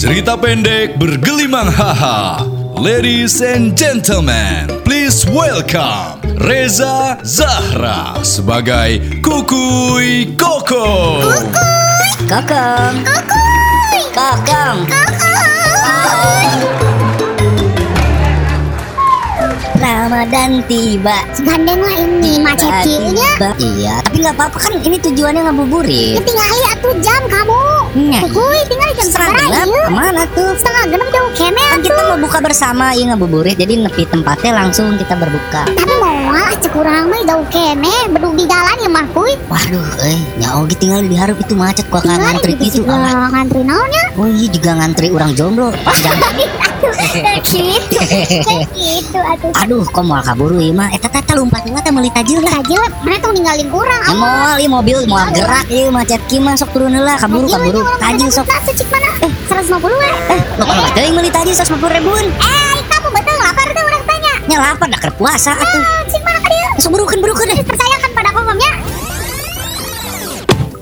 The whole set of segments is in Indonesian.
Cerita pendek bergelimang haha. Ladies and gentlemen, please welcome Reza Zahra sebagai Kukuy Koko. Kokong. Kokong. Ramadan tiba. Gandeng lah ini macet. Iya, tapi nggak apa-apa kan ini tujuannya ngabuburit. Tinggal atuh jam kamu. Setengah genep jauh kene Kan kita mau buka bersama, ya ngabuburit. Jadi nepi tempatnya langsung kita berbuka. Tapi mau ah cek urang mah jauh kene bedug di jalan ya mah kuy. Waduh, eh, nyawa gitu tinggal di harap itu macet gua kan ngantri di gitu. Alah. ngantri naonnya? Oh iya juga ngantri orang jomblo. Panjang. Gitu. Gitu atuh. Aduh, kok mau kaburu ieu mah? Eta teh lompat lompat teh meuli tajil lah. Aja mana tuh ninggalin kurang. Ya moal ieu mobil mau gerak ieu macet kieu mah sok turun heula kaburu kaburu. Tajil sok. Eh, 150 we. Eh, lo kalau nggak teuing meuli tajil 150 ribuan. Eh, kamu betul lapar tuh orang tanya. Nya lapar dah keur puasa atuh. Ah, cek mana ka dia? Sok burukeun burukeun deh. Percayakan pada komomnya.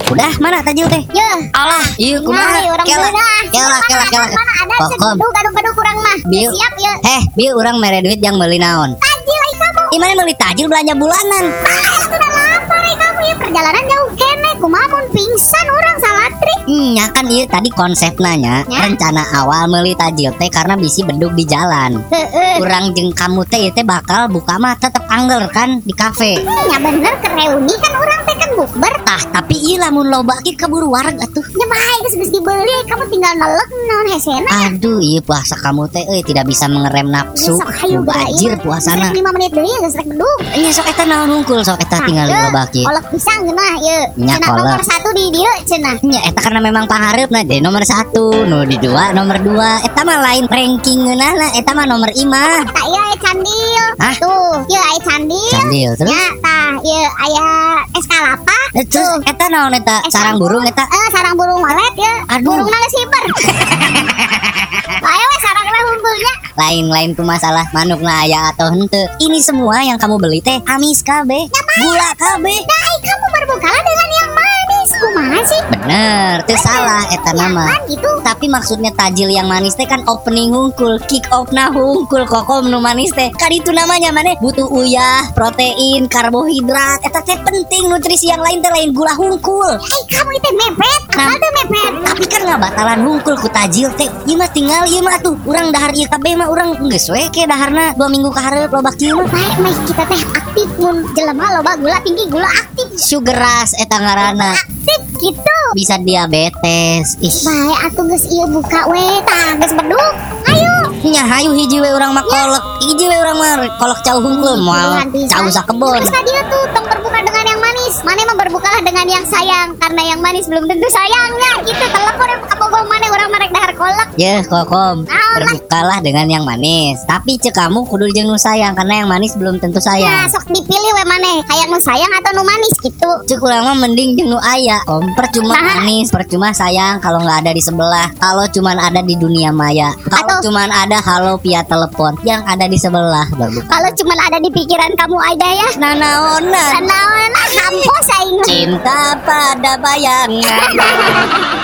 Udah, mana tajil teh? Ya. Alah, ieu Nah, kumaha? orang Kela, kela, kela, kela. Mana ada cek Kokom. gaduh-gaduh kurang mah. Biu. Siap ya. Eh, bieu urang mere duit yang meuli naon? Tajil ai kamu. Imane meuli tajil belanja bulanan. Ah, sudah lapar ai kamu ya perjalanan jauh kene. Kumaha mun pingsan orang. Nya kan ieu tadi konsepna nya, Ya. rencana awal meuli tajil teh karena bisi bedug di jalan. Kurang jeung kamu teh ieu teh bakal buka mah tetep angger kan di kafe. Ya bener ke reuni kan orang bukber. Tah, tapi ieu lamun loba ki keburu wareg atuh. Ya baik geus geus dibeli kamu tinggal nelek naon hesena. Aduh, iya puasa kamu teh euy tidak bisa mengerem nafsu. Mubajir puasana. 5 menit deui geus rek bedug. Nya sok eta naon hungkul sok eta tinggal loba ki. Kolak pisang ye. Nya, Cenah nomor satu di dieu cenah. Nya eta karena memang pahareup nah jadi nomor satu, nu di dua nomor dua. Eta mah lain ranking nah, eta mah nomor imah. Tak ieu aya candil. Tuh, ieu aya candil. Candil terus. Ya, tah, ieu aya eskalapa. Eh, Terus eta naon eta sarang burung eta. Eh, sarang burung walet ya. Burung geus hiber. Ayo we sarangna hunkulnya. Lain-lain tuh masalah manuk na aya atau henteu. Ini semua yang kamu beli teh amis kabeh. Gula kabeh. Nah, ai kamu berbukalah dengan. Kumaha sih? Bener, teu salah eta nama. Gitu. Tapi maksudnya tajil yang manis teh kan opening hungkul, kick off nah hungkul kokom nu manis teh. Kan itu namanya mana? Butuh uyah, protein, karbohidrat. Eta teh penting nutrisi yang lain teh lain gula hungkul. Eh, kamu itu mepet. Nah. Apa tuh mepet? Tapi kan nggak batalan hungkul ku tajil teh. Ieu mah tinggal ieu mah tuh urang dahar ieu kabeh mah urang geus we ke daharna dua minggu ka hareup loba kieu mah. Baik, baik kita teh aktif mun jelema loba gula tinggi gula aktif. Sugar rush eta ngaranna. Gitu. Bisa diabetes. Ih, Baik, atuh geus ieu buka we. Tah, geus bedug. Ayo. nya hayu hiji we urang mah kolek. Hiji we urang mah kolek cau hungkul moal cau sakebon. Tadi tuh tong berbuka dengan yang manis. Mana mah berbukalah dengan yang sayang karena yang manis belum tentu sayangnya. Gitu telepon yang kabogoh mana orang merek dahar kolak. Ya, kokom, Naon, berbukalah dengan yang manis. Tapi cek kamu kudu jeung nu sayang karena yang manis belum tentu Ya, sayang. sok dipilih we mana kayak nu sayang atau nu manis gitu. Cek urang mah mending jeung nu aya. Om, percuma Nah. manis, percuma sayang kalau nggak ada di sebelah. Kalau cuman ada di dunia maya. Kalau Atau- cuman ada halo via telepon yang ada di sebelah berbuka. Kalau cuman ada di pikiran kamu aja ya. Nah, naonan Naon kampus aing. Cinta pada bayangan.